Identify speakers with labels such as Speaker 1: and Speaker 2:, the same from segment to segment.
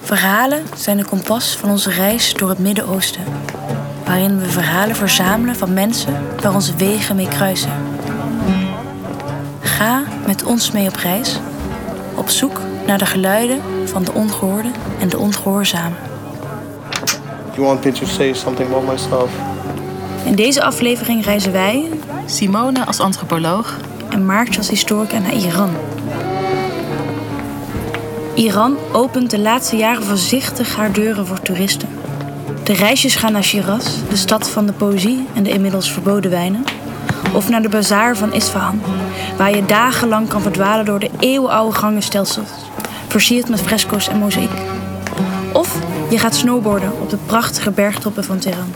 Speaker 1: Verhalen zijn de kompas van onze reis door het Midden-Oosten. Waarin we verhalen verzamelen van mensen waar onze wegen mee kruisen. Ga met ons mee op reis. Op zoek naar de geluiden van de ongehoorde en de ongehoorzamen.
Speaker 2: You want me to say something about myself?
Speaker 1: In deze aflevering reizen wij
Speaker 3: Simone als antropoloog.
Speaker 1: en Maartje als historica naar Iran. Iran opent de laatste jaren voorzichtig haar deuren voor toeristen. De reisjes gaan naar Shiraz, de stad van de poëzie en de inmiddels verboden wijnen. Of naar de bazaar van Isfahan, waar je dagenlang kan verdwalen door de eeuwenoude gangenstelsels, versierd met fresco's en mozaïek. Of je gaat snowboarden op de prachtige bergtoppen van Teheran.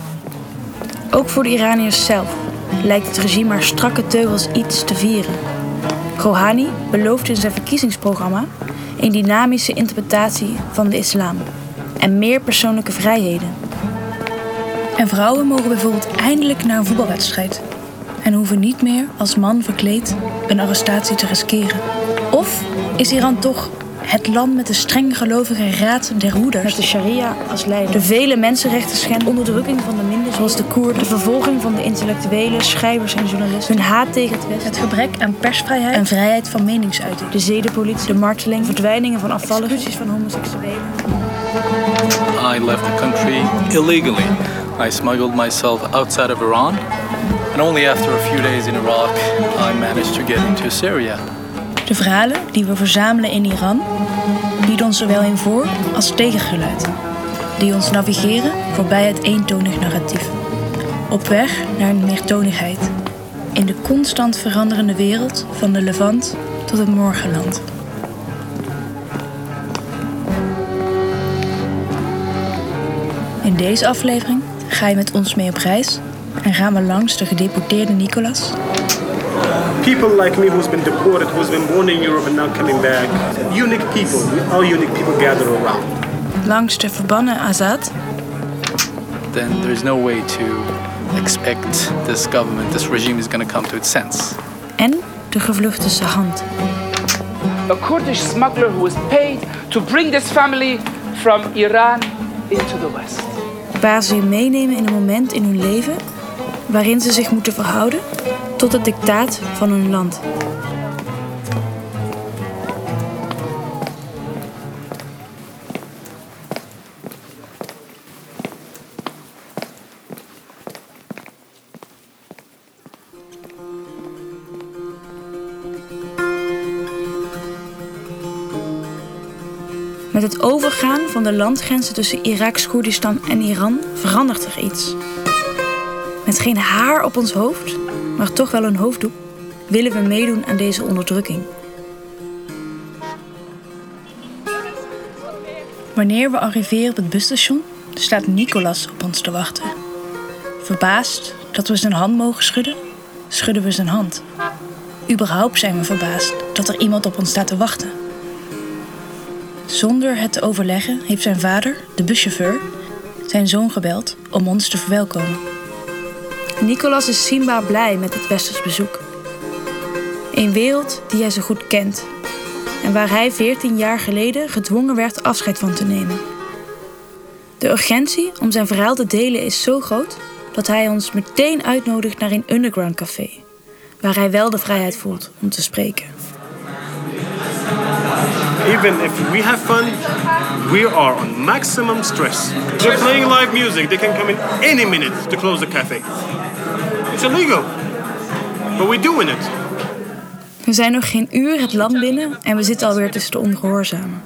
Speaker 1: Ook voor de Iraniërs zelf lijkt het regime maar strakke teugels iets te vieren. Rouhani belooft in zijn verkiezingsprogramma een dynamische interpretatie van de islam en meer persoonlijke vrijheden. En vrouwen mogen bijvoorbeeld eindelijk naar een voetbalwedstrijd en hoeven niet meer als man verkleed een arrestatie te riskeren. Of is Iran toch het land met de streng gelovige raad der hoeders? Met de sharia als leider. De vele mensenrechten schendingen, onderdrukking van de minderheden, zoals de Koerden, de vervolging van de intellectuelen, schrijvers en journalisten, hun haat tegen het Westen, het gebrek aan persvrijheid en vrijheid van meningsuiting, de zedenpolitie, de marteling, verdwijningen van afvalligen, van homoseksuelen.
Speaker 4: I left the country illegally. I smuggled myself outside of Iran, and only after a few days in Iraq, I managed to get into Syria.
Speaker 1: De verhalen die we verzamelen in Iran bieden ons zowel een voor- als tegengeluid. Die ons navigeren voorbij het eentonig narratief. Op weg naar een meertonigheid. In de constant veranderende wereld van de Levant tot het morgenland. In deze aflevering ga je met ons mee op reis en gaan we langs de gedeporteerde Nicolas,
Speaker 5: people like me who's been deported, who's been born in Europe and now coming back. Unique people, all unique people gather around.
Speaker 1: langs de verbannen Azad
Speaker 4: Then there's no way to expect this government, this regime is going to come to its sense.
Speaker 1: en de gevluchte Sahand.
Speaker 6: a Kurdish smuggler who was paid to bring this family from Iran into the West.
Speaker 1: waar ze je meenemen in een moment in hun leven waarin ze zich moeten verhouden tot het dictaat van hun land. Met het overgaan van de landgrenzen tussen Iraks Koerdistan en Iran verandert er iets. Geen haar op ons hoofd, maar toch wel een hoofddoek, willen we meedoen aan deze onderdrukking. Wanneer we arriveren op het busstation, staat Nicolas op ons te wachten. Verbaasd dat we zijn hand mogen schudden, schudden we zijn hand. Überhaupt zijn we verbaasd dat er iemand op ons staat te wachten. Zonder het te overleggen heeft zijn vader, de buschauffeur, zijn zoon gebeld om ons te verwelkomen. Nicolas is zienbaar blij met het westers bezoek. Een wereld die hij zo goed kent en waar hij 14 jaar geleden gedwongen werd afscheid van te nemen. De urgentie om zijn verhaal te delen is zo groot dat hij ons meteen uitnodigt naar een underground café, waar hij wel de vrijheid voelt om te spreken.
Speaker 5: Even if we have fun, we are on maximum stress. They're playing live music. They can come in any minute to close the cafe. It's illegal, but we're doing it.
Speaker 1: We zijn nog geen uur het land binnen en we zitten alweer tussen de ongehoorzamen.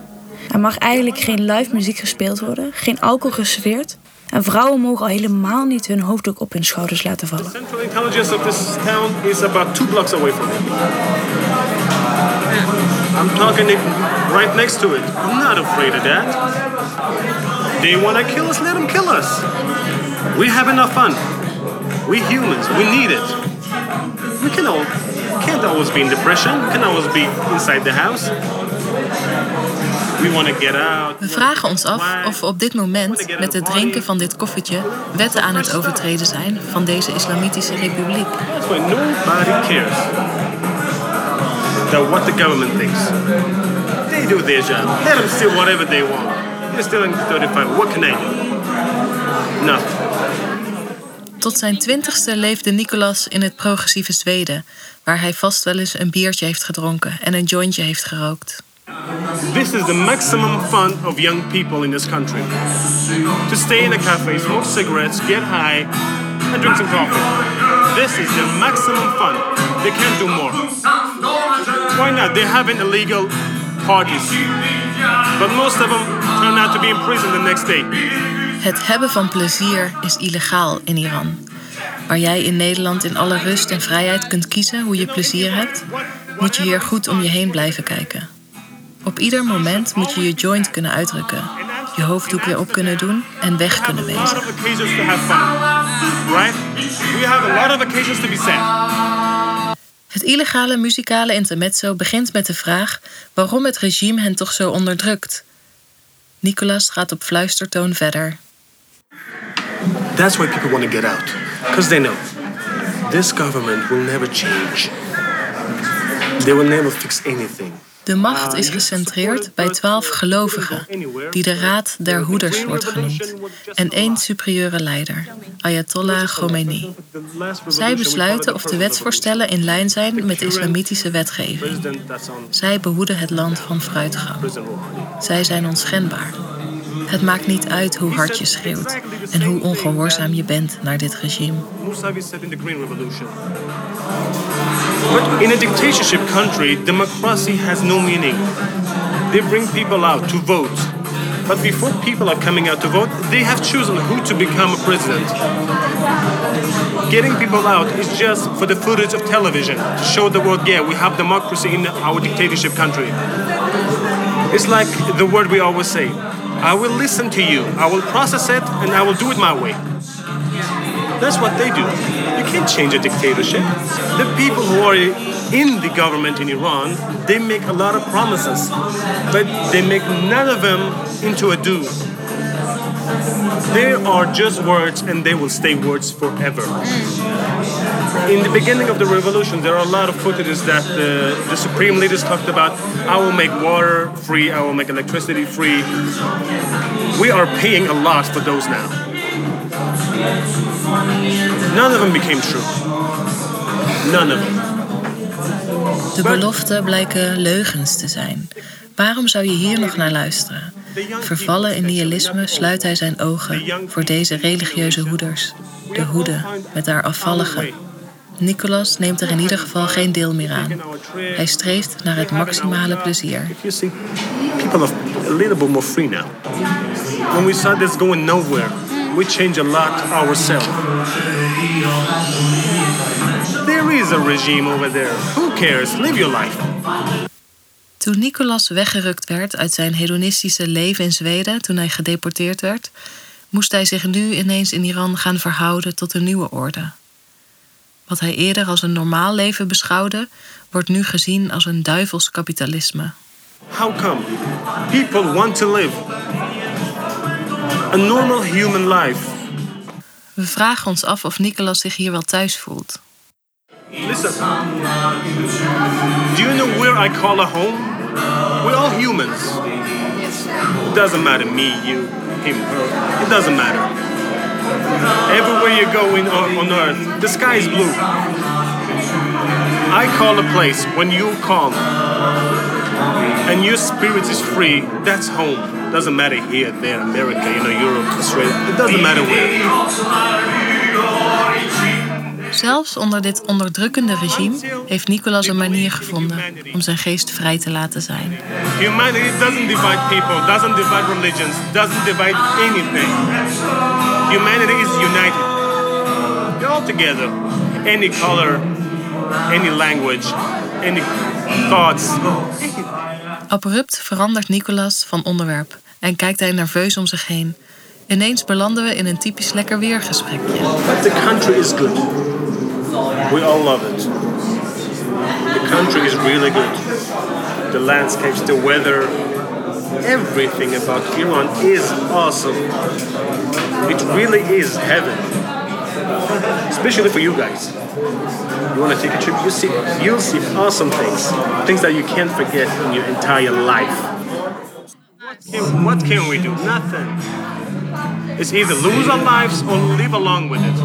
Speaker 1: Er mag eigenlijk geen live muziek gespeeld worden, geen alcohol geserveerd. En vrouwen mogen al helemaal niet hun hoofddoek op hun schouders laten vallen.
Speaker 5: Central intelligence of this town is about two blocks away from me. I'm talking it right next to it. I'm not afraid of that. They want to kill us, let them kill us. We have enough fun. We humans, we need it. We can all, can't always be in depression. We can always be inside the house. We want to get out.
Speaker 3: We vragen ons af of we op dit moment met het drinken van dit koffietje wetten aan het overtreden zijn van deze islamitische republiek.
Speaker 5: Than what the government thinks. They do their job. Let them steal whatever they want. They're stealing 35. What can I do? Nothing.
Speaker 3: Tot zijn twintigste leefde Nicolas in het progressieve Zweden, waar hij vast wel eens een biertje heeft gedronken en een jointje heeft gerookt.
Speaker 5: This is the maximum fun of young people in this country. To stay in a cafe, smoke cigarettes, get high, and drink some coffee. This is the maximum fun. They can't do more. Why not? They're having illegal parties. But most of them turn out to be in prison the next day.
Speaker 3: Het hebben van plezier is illegaal in Iran. Waar jij in Nederland in alle rust en vrijheid kunt kiezen hoe je plezier hebt, moet je hier goed om je heen blijven kijken. Op ieder moment moet je je joint kunnen uitdrukken, je hoofddoek weer op kunnen doen en weg kunnen wezen.
Speaker 5: We have a lot of occasions to be sad.
Speaker 3: Het illegale muzikale intermezzo begint met de vraag waarom het regime hen toch zo onderdrukt. Nicolas gaat op fluistertoon verder.
Speaker 5: That's why people want to get out. Because they know this government will never change. They will never fix anything.
Speaker 3: De macht is gecentreerd bij twaalf gelovigen, die de Raad der Hoeders wordt genoemd, en één superieure leider, Ayatollah Khomeini. Zij besluiten of de wetsvoorstellen in lijn zijn met de islamitische wetgeving. Zij behoeden het land van fruitgang. Zij zijn onschendbaar. Het maakt niet uit hoe hard je schreeuwt en hoe ongehoorzaam je bent naar dit regime.
Speaker 5: But in a dictatorship country, democracy has no meaning. They bring people out to vote. But before people are coming out to vote, they have chosen who to become a president. Getting people out is just for the footage of television to show the world, yeah, we have democracy in our dictatorship country. It's like the word we always say I will listen to you, I will process it, and I will do it my way. That's what they do. Can't change a dictatorship. The people who are in the government in Iran, they make a lot of promises, but they make none of them into a do. They are just words and they will stay words forever. Mm. In the beginning of the revolution, there are a lot of footages that the, the supreme leaders talked about. I will make water free, I will make electricity free. We are paying a lot for those now. None of them became true. None of them.
Speaker 3: De beloften blijken leugens te zijn. Waarom zou je hier nog naar luisteren? Vervallen in nihilisme sluit hij zijn ogen voor deze religieuze hoeders. De hoede met haar afvallige. Nicolas neemt er in ieder geval geen deel meer aan. Hij streeft naar het maximale plezier.
Speaker 5: People are a little bit more free now. When we saw this going nowhere, we changed a lot ourselves. There is a regime over there. Who cares? Live your life.
Speaker 3: Toen Nicolas weggerukt werd uit zijn hedonistische leven in Zweden toen hij gedeporteerd werd, moest hij zich nu ineens in Iran gaan verhouden tot een nieuwe orde. Wat hij eerder als een normaal leven beschouwde, wordt nu gezien als een duivels kapitalisme.
Speaker 5: How come? People want to live a normal human life.
Speaker 3: We vragen ons af of Nicolas zich hier wel thuis voelt.
Speaker 5: Listen. Do you know where I call a home? We're all humans. It doesn't matter me, you, him, her. It doesn't matter. Everywhere you go in, on, on earth, the sky is blue. I call a place when you call, and your spirit is free. That's home. Doesn't matter here, there, America, you know, Europe, Australia. It doesn't matter where.
Speaker 3: Zelfs onder dit onderdrukkende regime heeft Nicolas een manier gevonden om zijn geest vrij te laten zijn.
Speaker 5: Humanity doesn't divide people, doesn't divide religions, doesn't divide anything. Humanity is united. All together. Any color, any language, any thoughts.
Speaker 3: Abrupt verandert Nicolas van onderwerp en kijkt hij nerveus om zich heen. Ineens belanden we in een typisch lekker weergesprekje.
Speaker 5: But the country is good. We all love it. The country is really good. The landscapes, the weather, everything about Iran is awesome. It really is heaven. Especially for you guys. You want to take a trip? You see, you'll see awesome things, things that you can't forget in your entire life. What can, what can we do? Nothing. It's either lose our lives or live along with it.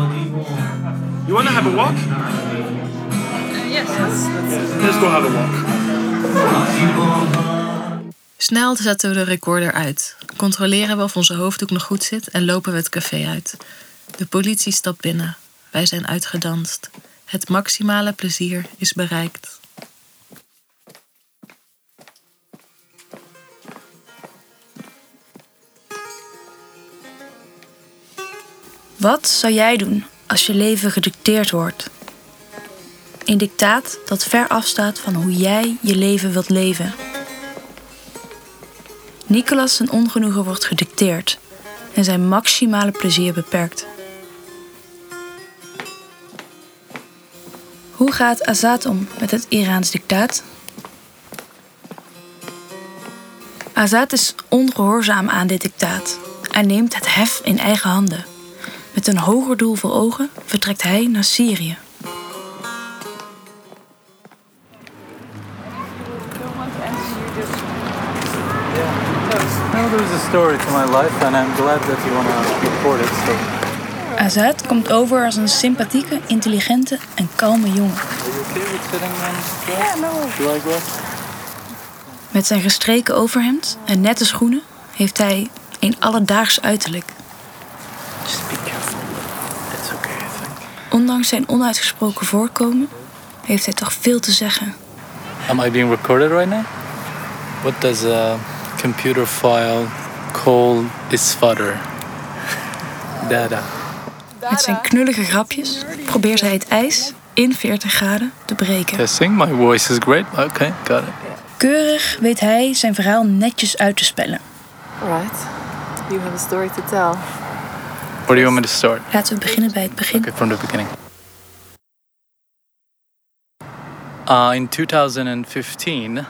Speaker 5: You want to have a walk?
Speaker 3: Yes.
Speaker 5: Let's go have a walk.
Speaker 3: Snel zetten we de recorder uit, controleren we of onze hoofddoek nog goed zit en lopen we het café uit. De politie stapt binnen. Wij zijn uitgedanst. Het maximale plezier is bereikt.
Speaker 1: Wat zou jij doen als je leven gedicteerd wordt? Een dictaat dat ver afstaat van hoe jij je leven wilt leven. Nicolas zijn ongenoegen wordt gedicteerd en zijn maximale plezier beperkt. Hoe gaat Azad om met het Iraans dictaat? Azad is ongehoorzaam aan dit dictaat en neemt het hef in eigen handen. Met een hoger doel voor ogen vertrekt hij naar Syrië.
Speaker 4: Well, there's a story to my life, and I'm glad that you want to report it. So,
Speaker 1: Azad komt over als een sympathieke, intelligente en kalme jongen. Met zijn gestreken overhemd en nette schoenen heeft hij een alledaags uiterlijk.
Speaker 4: Just be careful. It's okay, I think.
Speaker 1: Ondanks zijn onuitgesproken voorkomen heeft hij toch veel te zeggen.
Speaker 4: Am I being recorded right now? What does a computer file call its fodder? Data.
Speaker 1: Met zijn knullige grapjes probeert hij het ijs in 40 graden te breken.
Speaker 4: Testing. My voice is great. Okay, got it.
Speaker 1: Keurig weet hij zijn verhaal netjes uit te spellen.
Speaker 3: Right. You have a story to tell.
Speaker 4: Where do you want me to start?
Speaker 1: Laten we beginnen bij het begin.
Speaker 4: Okay, from the beginning. Uh, in 2015,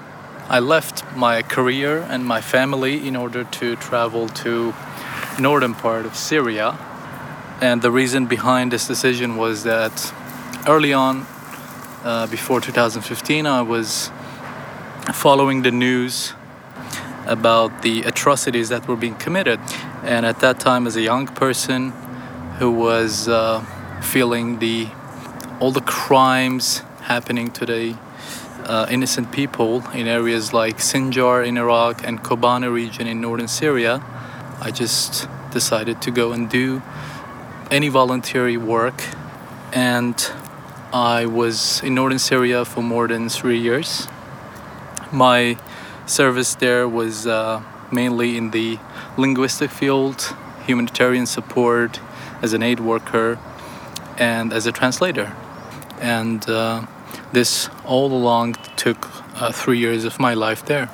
Speaker 4: I left my career and my family in order to travel to northern part of Syria. And the reason behind this decision was that early on, uh, before 2015, I was following the news about the atrocities that were being committed. And at that time, as a young person who was uh, feeling the all the crimes happening today uh, innocent people in areas like Sinjar in Iraq and Kobani region in northern Syria, I just decided to go and do any voluntary work. And I was in northern Syria for more than three years. My service there was uh, mainly in the linguistic field, humanitarian support, as an aid worker, and as a translator. And uh, this all along took uh, three years of my life there.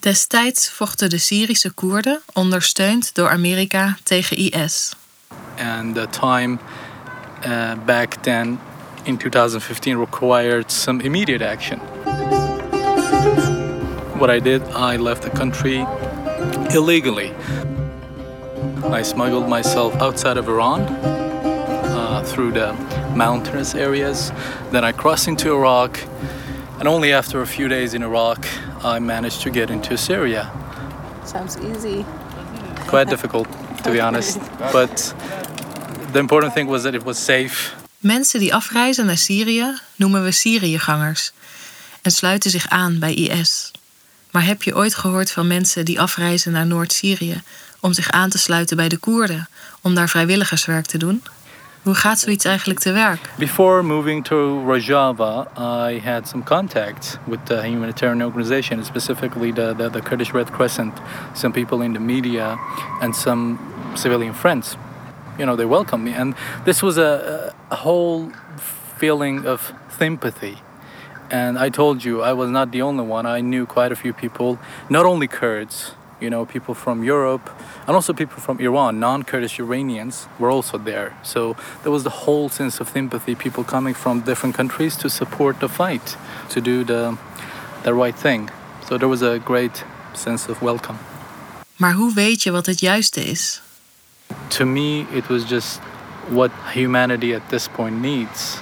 Speaker 3: Destijds vochten de Syrische Koerden, ondersteund door Amerika, tegen IS.
Speaker 4: And the time uh, back then in 2015 required some immediate action. What I did, I left the country illegally. I smuggled myself outside of Iran uh, through the mountainous areas. Then I crossed into Iraq, and only after a few days in Iraq, I managed to get into Syria.
Speaker 3: Sounds easy.
Speaker 4: Quite difficult, to be honest. But the important thing was that it was safe.
Speaker 3: Mensen die afreizen naar Syrië noemen we Syriëgangers en sluiten zich aan bij IS. Maar heb je ooit gehoord van mensen die afreizen naar Noord-Syrië om zich aan te sluiten bij de Koerden, om daar vrijwilligerswerk te doen? Hoe gaat zoiets eigenlijk te werk?
Speaker 4: Before moving to Rojava, I had some contact with the humanitarian organization, specifically the, the, the Kurdish Red Crescent, some people in the media, and some civilian friends. You know, they welcomed me. And this was a whole feeling of sympathy. And I told you, I was not the only one. I knew quite a few people, not only Kurds, you know, people from Europe, and also people from Iran, non Kurdish Iranians were also there. So there was the whole sense of sympathy, people coming from different countries to support the fight, to do the, the right thing. So there was a great sense of welcome.
Speaker 3: Maar hoe weet je wat het juiste is?
Speaker 4: To me, it was just what humanity at this point needs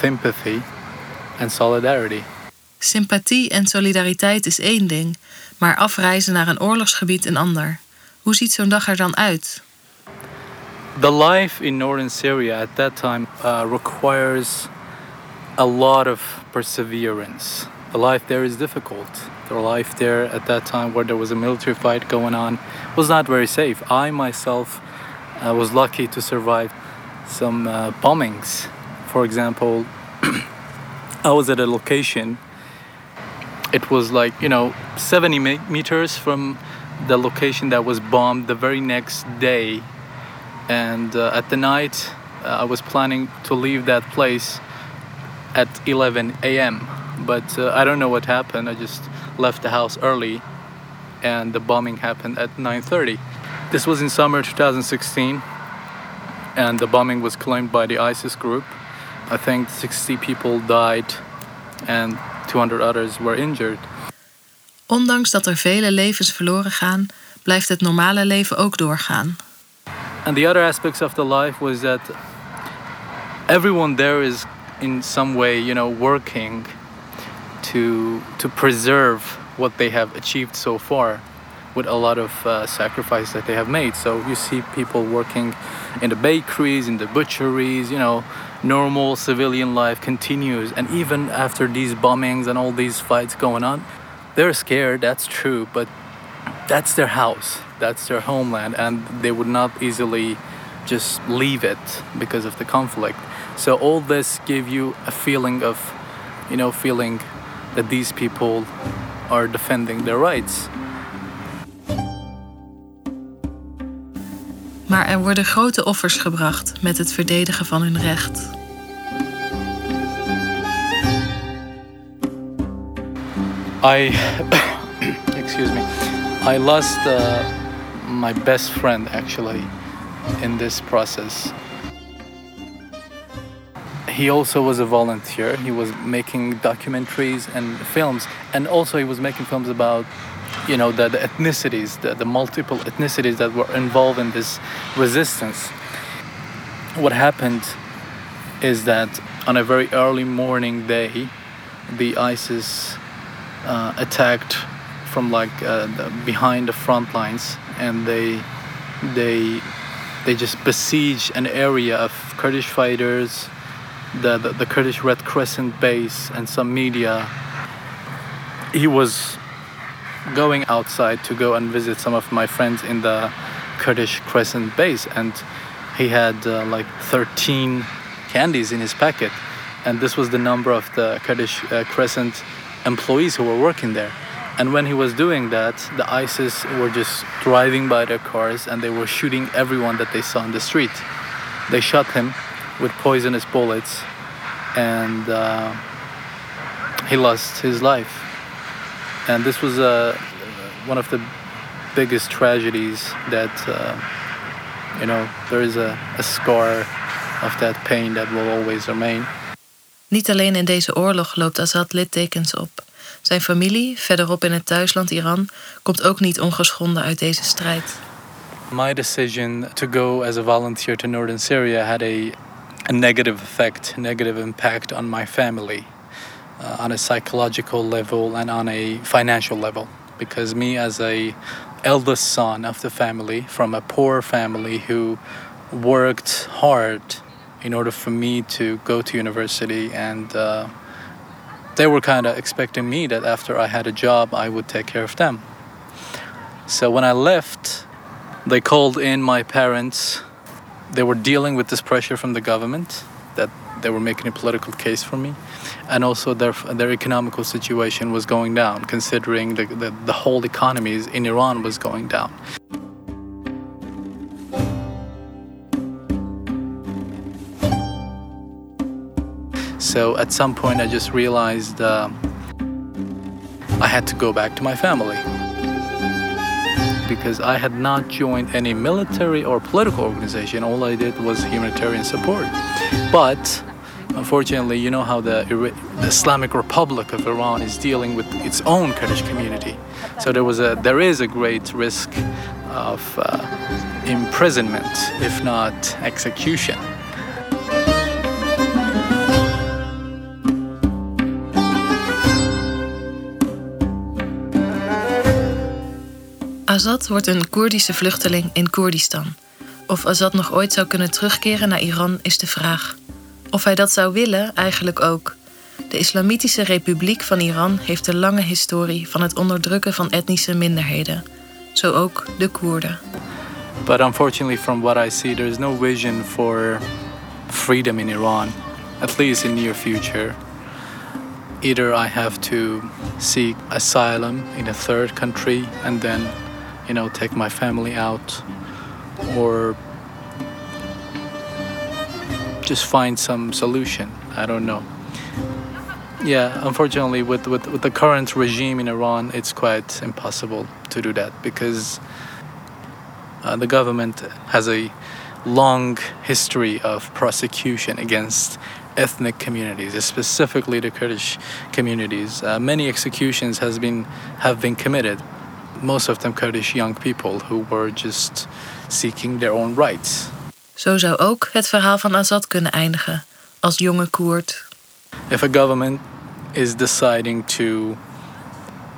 Speaker 4: sympathy and solidarity.
Speaker 3: Sympathie en solidariteit is één ding, maar afreizen naar een oorlogsgebied een ander. Hoe ziet zo'n dag er dan uit?
Speaker 4: The life in northern Syria at that time uh, requires a lot of perseverance. The life there is difficult. The life there at that time, where there was a military fight going on, was not very safe. I myself uh, was lucky to survive some uh, bombings. For example, I was at a location. It was like, you know, 70 meters from the location that was bombed the very next day. And uh, at the night, uh, I was planning to leave that place at 11 a.m. But uh, I don't know what happened. I just left the house early, and the bombing happened at 9:30. This was in summer 2016, and the bombing was claimed by the ISIS group. I think 60 people died, and 200 others were injured.
Speaker 3: Ondanks dat er vele levens verloren gaan, blijft het normale leven ook doorgaan.
Speaker 4: And the other aspects of the life was that everyone there is in some way, you know, working to to preserve what they have achieved so far with a lot of uh, sacrifice that they have made. So you see people working in the bakeries, in the butcheries, you know, normal civilian life continues. And even after these bombings and all these fights going on, they're scared, that's true, but that's their house, that's their homeland, and they would not easily just leave it because of the conflict. So all this give you a feeling of, you know, feeling that these people are defending their rights.
Speaker 3: Maar er worden grote offers gebracht met het verdedigen van hun recht.
Speaker 4: I, excuse me, I lost uh, my best friend actually in this process. He also was a volunteer. He was making documentaries and films, and also he was making films about, you know, the, the ethnicities, the, the multiple ethnicities that were involved in this resistance. What happened is that on a very early morning day, the ISIS uh, attacked from like uh, the, behind the front lines, and they they they just besieged an area of Kurdish fighters, the, the, the Kurdish Red Crescent base, and some media. He was going outside to go and visit some of my friends in the Kurdish Crescent base, and he had uh, like 13 candies in his packet, and this was the number of the Kurdish uh, Crescent employees who were working there. And when he was doing that, the ISIS were just driving by their cars and they were shooting everyone that they saw in the street. They shot him with poisonous bullets and uh, he lost his life. And this was uh, one of the biggest tragedies that, uh, you know, there is a, a scar of that pain that will always remain.
Speaker 3: Niet alleen in deze oorlog loopt Assad littekens op. Zijn familie, verderop in het thuisland Iran, komt ook niet ongeschonden uit deze strijd.
Speaker 4: My decision to go as a volunteer to northern Syria had a, a negative effect, negative impact on my family, uh, on a psychological level and on a financial level. Because me, as a eldest son of the family from a poor family who worked hard in order for me to go to university and uh, they were kind of expecting me that after I had a job, I would take care of them. So when I left, they called in my parents. They were dealing with this pressure from the government that they were making a political case for me, and also their their economical situation was going down, considering the the, the whole economy in Iran was going down. So at some point, I just realized uh, I had to go back to my family because I had not joined any military or political organization. All I did was humanitarian support. But Unfortunately, you know how the, the, Islamic Republic of Iran is dealing with its own Kurdish community. So there was a there is a great risk of uh, imprisonment, if not execution.
Speaker 3: Azad wordt een Koerdische vluchteling in Koerdistan. Of Azad nog ooit zou kunnen terugkeren naar Iran is de vraag. Of hij dat zou willen, eigenlijk ook. De Islamitische Republiek van Iran heeft een lange historie van het onderdrukken van etnische minderheden. Zo ook de Koerden.
Speaker 4: But unfortunately, from what I see, there is no vision for freedom in Iran, at least in near future. Either I have to seek asylum in a third country and then, you know, take my family out, or just find some solution. I don't know. Yeah, unfortunately, with, with, with the current regime in Iran, it's quite impossible to do that because uh, the government has a long history of prosecution against ethnic communities, specifically the Kurdish communities. Uh, many executions has been have been committed, most of them Kurdish young people who were just seeking their own rights.
Speaker 3: Zo zou ook het verhaal van Azad kunnen eindigen, als jonge Koerd.
Speaker 4: If a government is deciding to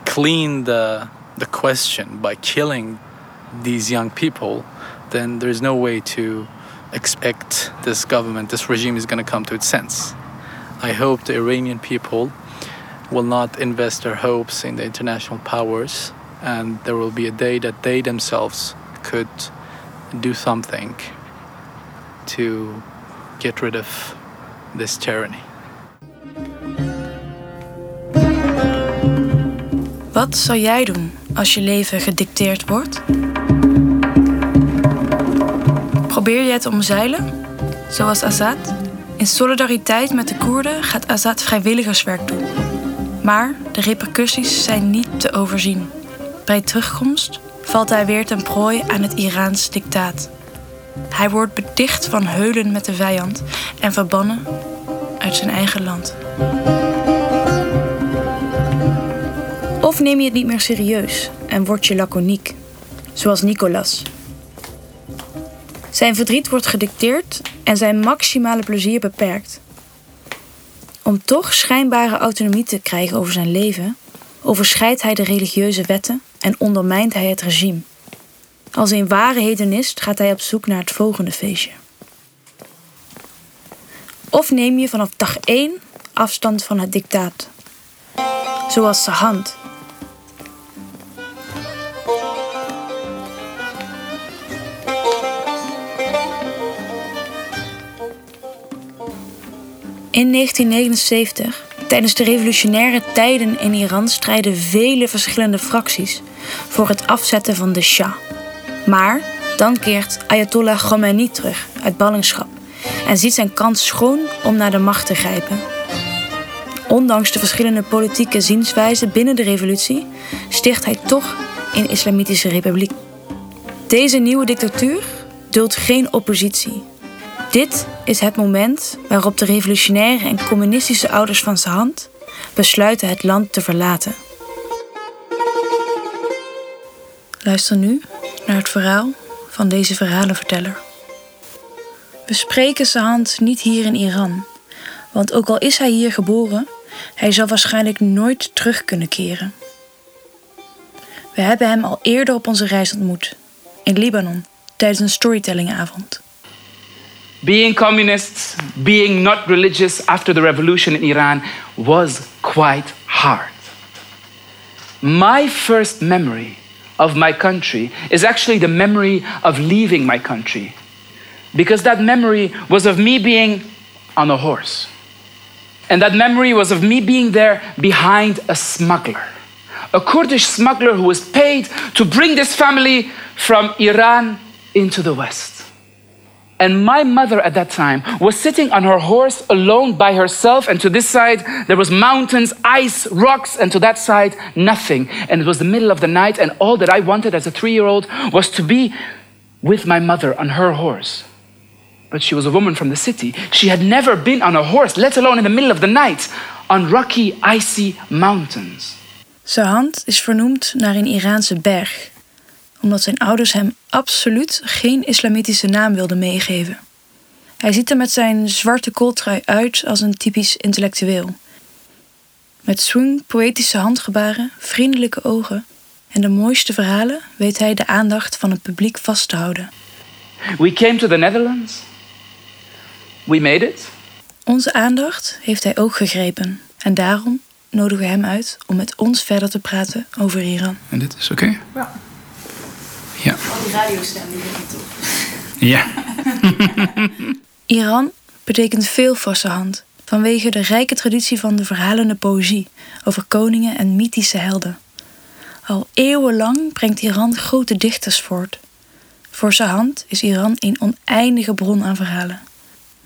Speaker 4: clean the the question by killing these young people, then there's no way to expect this government, this regime is going to come to its sense. I hope the Iranian people will not invest their hopes in the international powers and there will be a day that they themselves could do something to get rid of this tyranny.
Speaker 1: Wat zou jij doen als je leven gedicteerd wordt? Probeer je het omzeilen? Zoals Azad? In solidariteit met de Koerden gaat Azad vrijwilligerswerk doen. Maar de repercussies zijn niet te overzien. Bij terugkomst valt hij weer ten prooi aan het Iraans dictaat. Hij wordt bedicht van heulen met de vijand en verbannen uit zijn eigen land. Of neem je het niet meer serieus en word je laconiek, zoals Nicolas. Zijn verdriet wordt gedicteerd en zijn maximale plezier beperkt. Om toch schijnbare autonomie te krijgen over zijn leven, overschrijdt hij de religieuze wetten en ondermijnt hij het regime. Als een ware hedonist gaat hij op zoek naar het volgende feestje. Of neem je vanaf dag 1 afstand van het dictaat. Zoals zijn hand. In 1979, tijdens de revolutionaire tijden in Iran, strijden vele verschillende fracties voor het afzetten van de Shah. Maar dan keert Ayatollah Khomeini terug uit ballingschap en ziet zijn kans schoon om naar de macht te grijpen. Ondanks de verschillende politieke zienswijzen binnen de revolutie sticht hij toch een islamitische republiek. Deze nieuwe dictatuur duldt geen oppositie. Dit is het moment waarop de revolutionaire en communistische ouders van zijn hand besluiten het land te verlaten. Luister nu naar het verhaal van deze verhalenverteller. We spreken zijn hand niet hier in Iran, want ook al is hij hier geboren, hij zal waarschijnlijk nooit terug kunnen keren. We hebben hem al eerder op onze reis ontmoet, in Libanon, tijdens een storytellingavond.
Speaker 6: Being communists, being not religious after the revolution in Iran was quite hard. My first memory of my country is actually the memory of leaving my country. Because that memory was of me being on a horse. And that memory was of me being there behind a smuggler, a Kurdish smuggler who was paid to bring this family from Iran into the West. And my mother at that time was sitting on her horse alone by herself. And to this side, there was mountains, ice, rocks. And to that side, nothing. And it was the middle of the night. And all that I wanted as a three year old was to be with my mother on her horse. But she was a woman from the city. She had never been on a horse, let alone in the middle of the night, on rocky, icy mountains.
Speaker 1: Zijn hand is vernoemd naar een Iraanse berg, omdat zijn ouders hem absoluut geen islamitische naam wilden meegeven. Hij ziet er met zijn zwarte kooltrui uit als een typisch intellectueel. Met swing, poëtische handgebaren, vriendelijke ogen en de mooiste verhalen weet hij de aandacht van het publiek vast te houden.
Speaker 6: We came to the Netherlands. We made it.
Speaker 1: Onze aandacht heeft hij ook gegrepen en daarom nodigen we hem uit om met ons verder te praten over Iran.
Speaker 7: En dit is oké?
Speaker 1: Ja.
Speaker 7: Ja.
Speaker 1: Al die radiostem die toe.
Speaker 7: Ja.
Speaker 1: Iran betekent veel voor zijn hand vanwege de rijke traditie van de verhalende poëzie over koningen en mythische helden. Al eeuwenlang brengt Iran grote dichters voort. Voor zijn hand is Iran een oneindige bron aan verhalen.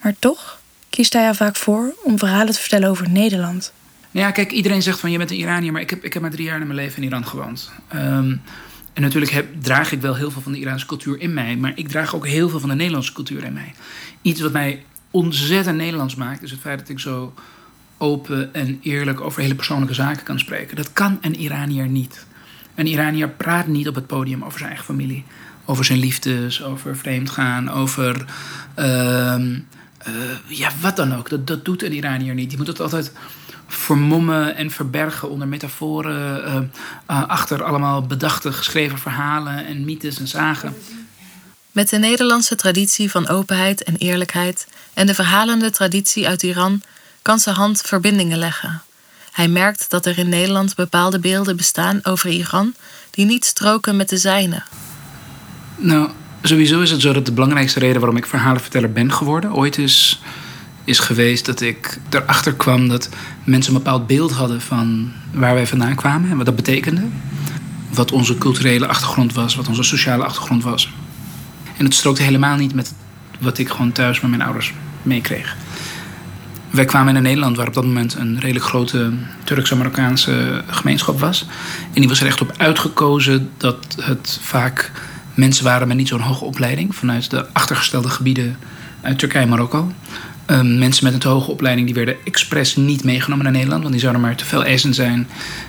Speaker 1: Maar toch kiest hij er vaak voor om verhalen te vertellen over Nederland.
Speaker 7: Ja, kijk, iedereen zegt van je bent een Iranier, maar ik heb, ik heb maar drie jaar in mijn leven in Iran gewoond. Ehm, en natuurlijk heb, draag ik wel heel veel van de Iraanse cultuur in mij, maar ik draag ook heel veel van de Nederlandse cultuur in mij. Iets wat mij ontzettend Nederlands maakt, is het feit dat ik zo open en eerlijk over hele persoonlijke zaken kan spreken. Dat kan een Iranier niet. Een Iranier praat niet op het podium over zijn eigen familie. Over zijn liefdes, over vreemdgaan, over. ehm, eh, ja, wat dan ook. Dat, doet een Iranier niet. Die moet het altijd vermommen en verbergen onder metaforen. eh, eh, achter allemaal bedachte geschreven verhalen en mythes en zagen.
Speaker 3: Met de Nederlandse traditie van openheid en eerlijkheid en de verhalende traditie uit Iran kan zijn hand verbindingen leggen. Hij merkt dat er in Nederland bepaalde beelden bestaan over Iran die niet stroken met de zijne.
Speaker 7: Nou, sowieso is het zo dat de belangrijkste reden waarom ik verhalenverteller ben geworden ooit is, is geweest dat ik erachter kwam dat mensen een bepaald beeld hadden van waar wij vandaan kwamen en wat dat betekende. Wat onze culturele achtergrond was, wat onze sociale achtergrond was. En het strookte helemaal niet met wat ik gewoon thuis met mijn ouders meekreeg. Wij kwamen in Nederland, waar op dat moment een redelijk grote Turks-Marokkaanse gemeenschap was. En die was er echt op uitgekozen dat het vaak mensen waren met niet zo'n hoge opleiding vanuit de achtergestelde gebieden uit Turkije en Marokko. Ehm, mensen met een te hoge opleiding die werden expres niet meegenomen naar Nederland, want die zouden maar te veel eisen zijn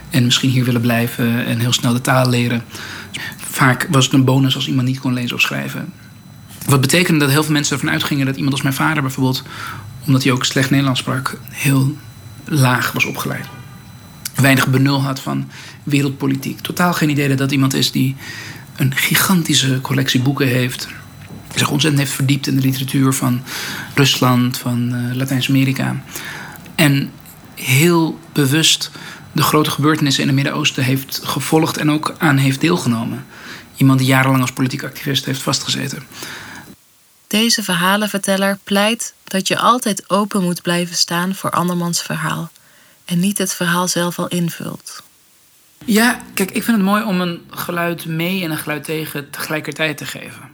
Speaker 7: en misschien hier willen blijven en heel snel de taal leren. Vaak was het een bonus als iemand niet kon lezen of schrijven. Wat betekende dat heel veel mensen ervan uitgingen dat iemand als mijn vader bijvoorbeeld, omdat hij ook slecht Nederlands sprak, heel laag was opgeleid. Weinig benul had van wereldpolitiek. Totaal geen idee dat dat iemand is die een gigantische collectie boeken heeft. Zich ontzettend heeft verdiept in de literatuur van Rusland, van eh, Latijns-Amerika. En heel bewust de grote gebeurtenissen in het Midden-Oosten heeft gevolgd en ook aan heeft deelgenomen. Iemand die jarenlang als politiek activist heeft vastgezeten.
Speaker 3: Deze verhalenverteller pleit dat je altijd open moet blijven staan voor andermans verhaal en niet het verhaal zelf al invult.
Speaker 7: Ja, kijk, ik vind het mooi om een geluid mee en een geluid tegen tegelijkertijd te geven.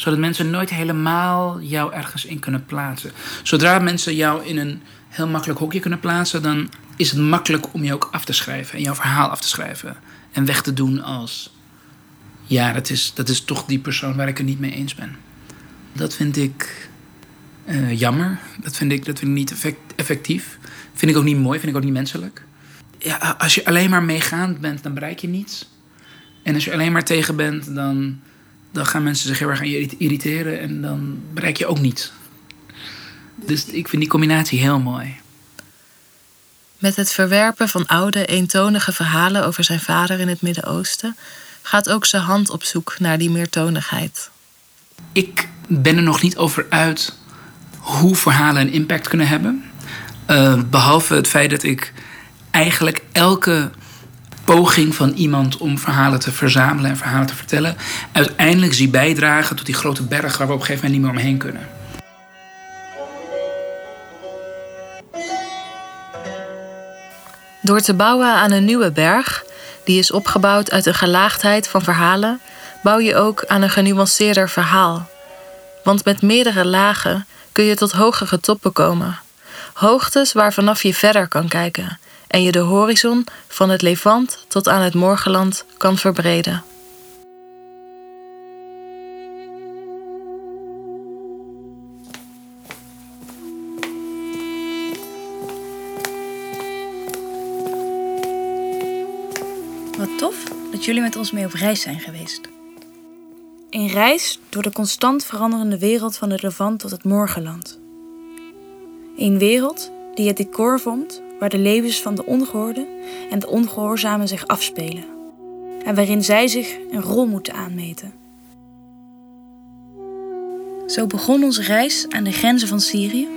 Speaker 7: Zodat mensen nooit helemaal jou ergens in kunnen plaatsen. Zodra mensen jou in een heel makkelijk hokje kunnen plaatsen, dan is het makkelijk om je ook af te schrijven en jouw verhaal af te schrijven. En weg te doen als. Ja, dat is, dat is toch die persoon waar ik het niet mee eens ben. Dat vind ik eh, jammer. Dat vind ik, dat vind ik niet effect- effectief. Vind ik ook niet mooi, vind ik ook niet menselijk ja, als je alleen maar meegaand bent, dan bereik je niets. En als je alleen maar tegen bent, dan, dan gaan mensen zich heel erg aan je irriteren en dan bereik je ook niets. Dus ik vind die combinatie heel mooi.
Speaker 3: Met het verwerpen van oude, eentonige verhalen over zijn vader in het Midden-Oosten gaat ook zijn hand op zoek naar die meertonigheid.
Speaker 7: Ik ben er nog niet over uit hoe verhalen een impact kunnen hebben. Uh, behalve het feit dat ik eigenlijk elke poging van iemand om verhalen te verzamelen en verhalen te vertellen, uiteindelijk zie bijdragen tot die grote berg waar we op een gegeven moment niet meer omheen kunnen.
Speaker 3: Door te bouwen aan een nieuwe berg, die is opgebouwd uit een gelaagdheid van verhalen, bouw je ook aan een genuanceerder verhaal. Want met meerdere lagen kun je tot hogere toppen komen. Hoogtes waar vanaf je verder kan kijken en je de horizon van het Levant tot aan het Morgenland kan verbreden.
Speaker 1: Wat tof dat jullie met ons mee op reis zijn geweest. Een reis door de constant veranderende wereld van het Levant tot het Morgenland. Een wereld die het decor vormt waar de levens van de ongehoorde en de ongehoorzamen zich afspelen. en waarin zij zich een rol moeten aanmeten. Zo begon onze reis aan de grenzen van Syrië.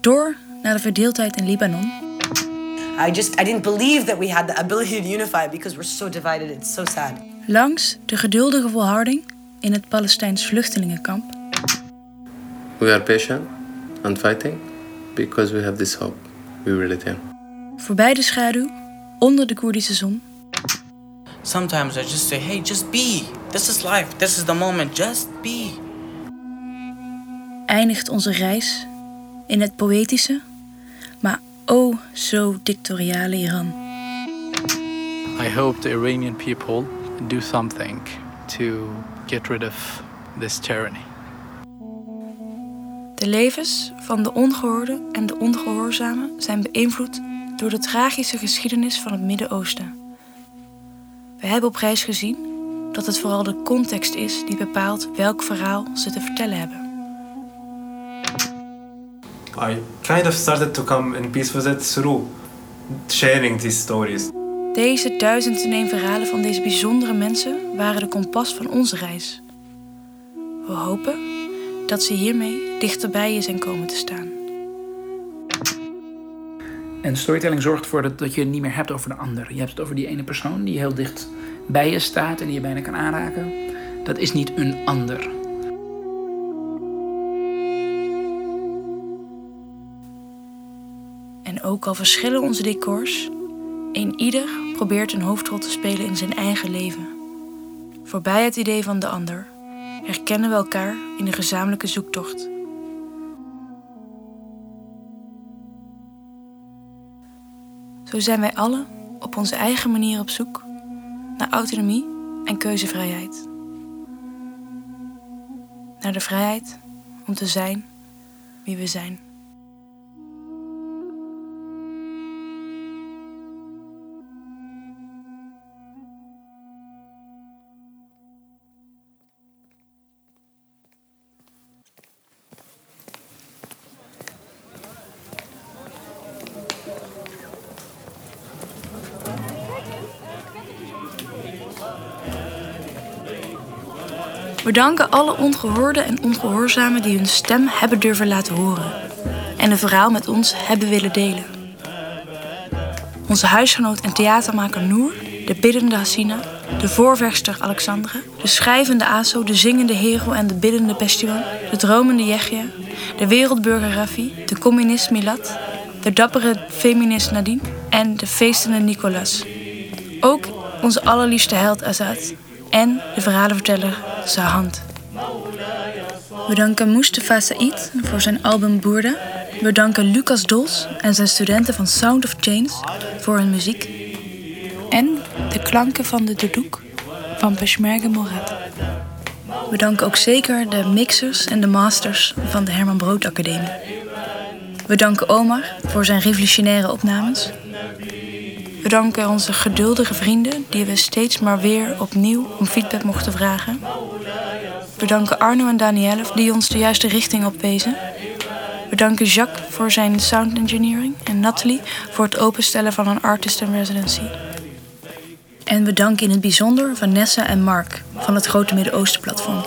Speaker 1: Door naar de verdeeldheid in Libanon.
Speaker 8: I just I didn't believe that we had the ability to unify because we're so divided. It's so sad.
Speaker 1: Langs de geduldige volharding in het Palestijns vluchtelingenkamp.
Speaker 2: We are patient and fighting because we have this hope. We really do.
Speaker 1: Voorbij de schaduw, onder de Koerdische zon.
Speaker 9: Sometimes I just say, hey, just be. This is life. This is the moment. Just be.
Speaker 1: Eindigt onze reis in het poëtische, maar oh zo dictatoriale Iran.
Speaker 4: I hope the Iranian people do something to get rid of this tyranny.
Speaker 1: De levens van de ongehoorde en de ongehoorzamen zijn beïnvloed door de tragische geschiedenis van het Midden-Oosten. We hebben op reis gezien dat het vooral de context is die bepaalt welk verhaal ze te vertellen hebben.
Speaker 10: I kind of started to come in peace with it through sharing these stories.
Speaker 1: Deze duizend en één verhalen van deze bijzondere mensen waren de kompas van onze reis. We hopen dat ze hiermee dichter bij je zijn komen te staan.
Speaker 7: En storytelling zorgt ervoor dat, dat je het niet meer hebt over de ander. Je hebt het over die ene persoon die heel dicht bij je staat en die je bijna kan aanraken. Dat is niet een ander.
Speaker 1: En ook al verschillen onze decors, een ieder probeert een hoofdrol te spelen in zijn eigen leven. Voorbij het idee van de ander herkennen we elkaar in de gezamenlijke zoektocht. Zo zijn wij allen op onze eigen manier op zoek naar autonomie en keuzevrijheid. Naar de vrijheid om te zijn wie we zijn. We danken alle ongehoorden en ongehoorzamen die hun stem hebben durven laten horen en een verhaal met ons hebben willen delen. Onze huisgenoot en theatermaker Noor, de biddende Hassina, de voorvechter Alexandre, de schrijvende Aso, de zingende Hero en de biddende Pestiwan, de dromende Yechia, de wereldburger Rafi, de communist Milat, de dappere feminist Nadine en de feestende Nicolas. Ook onze allerliefste held Azad en de verhalenverteller Sahand. We danken Mustafa Said voor zijn album Boerda. We danken Lucas Dols en zijn studenten van Sound of Change voor hun muziek. En de klanken van de dodoek van Peshmerga Morad. We danken ook zeker de mixers en de masters van de Herman Brood Academie. We danken Omar voor zijn revolutionaire opnames. We danken onze geduldige vrienden die we steeds maar weer opnieuw om feedback mochten vragen. We danken Arno en Danielle die ons de juiste richting opwezen. We danken Jacques voor zijn sound engineering en Nathalie voor het openstellen van een artist in residency. En we danken in het bijzonder Vanessa en Mark van het Grote Midden-Oosten Platform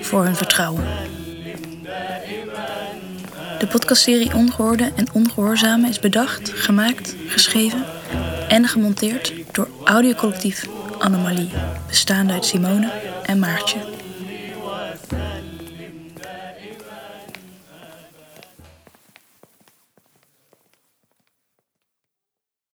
Speaker 1: voor hun vertrouwen. De podcastserie Ongehoorde en Ongehoorzamen is bedacht, gemaakt, geschreven en gemonteerd door audiocollectief Anomalie, bestaande uit Simone en Maartje.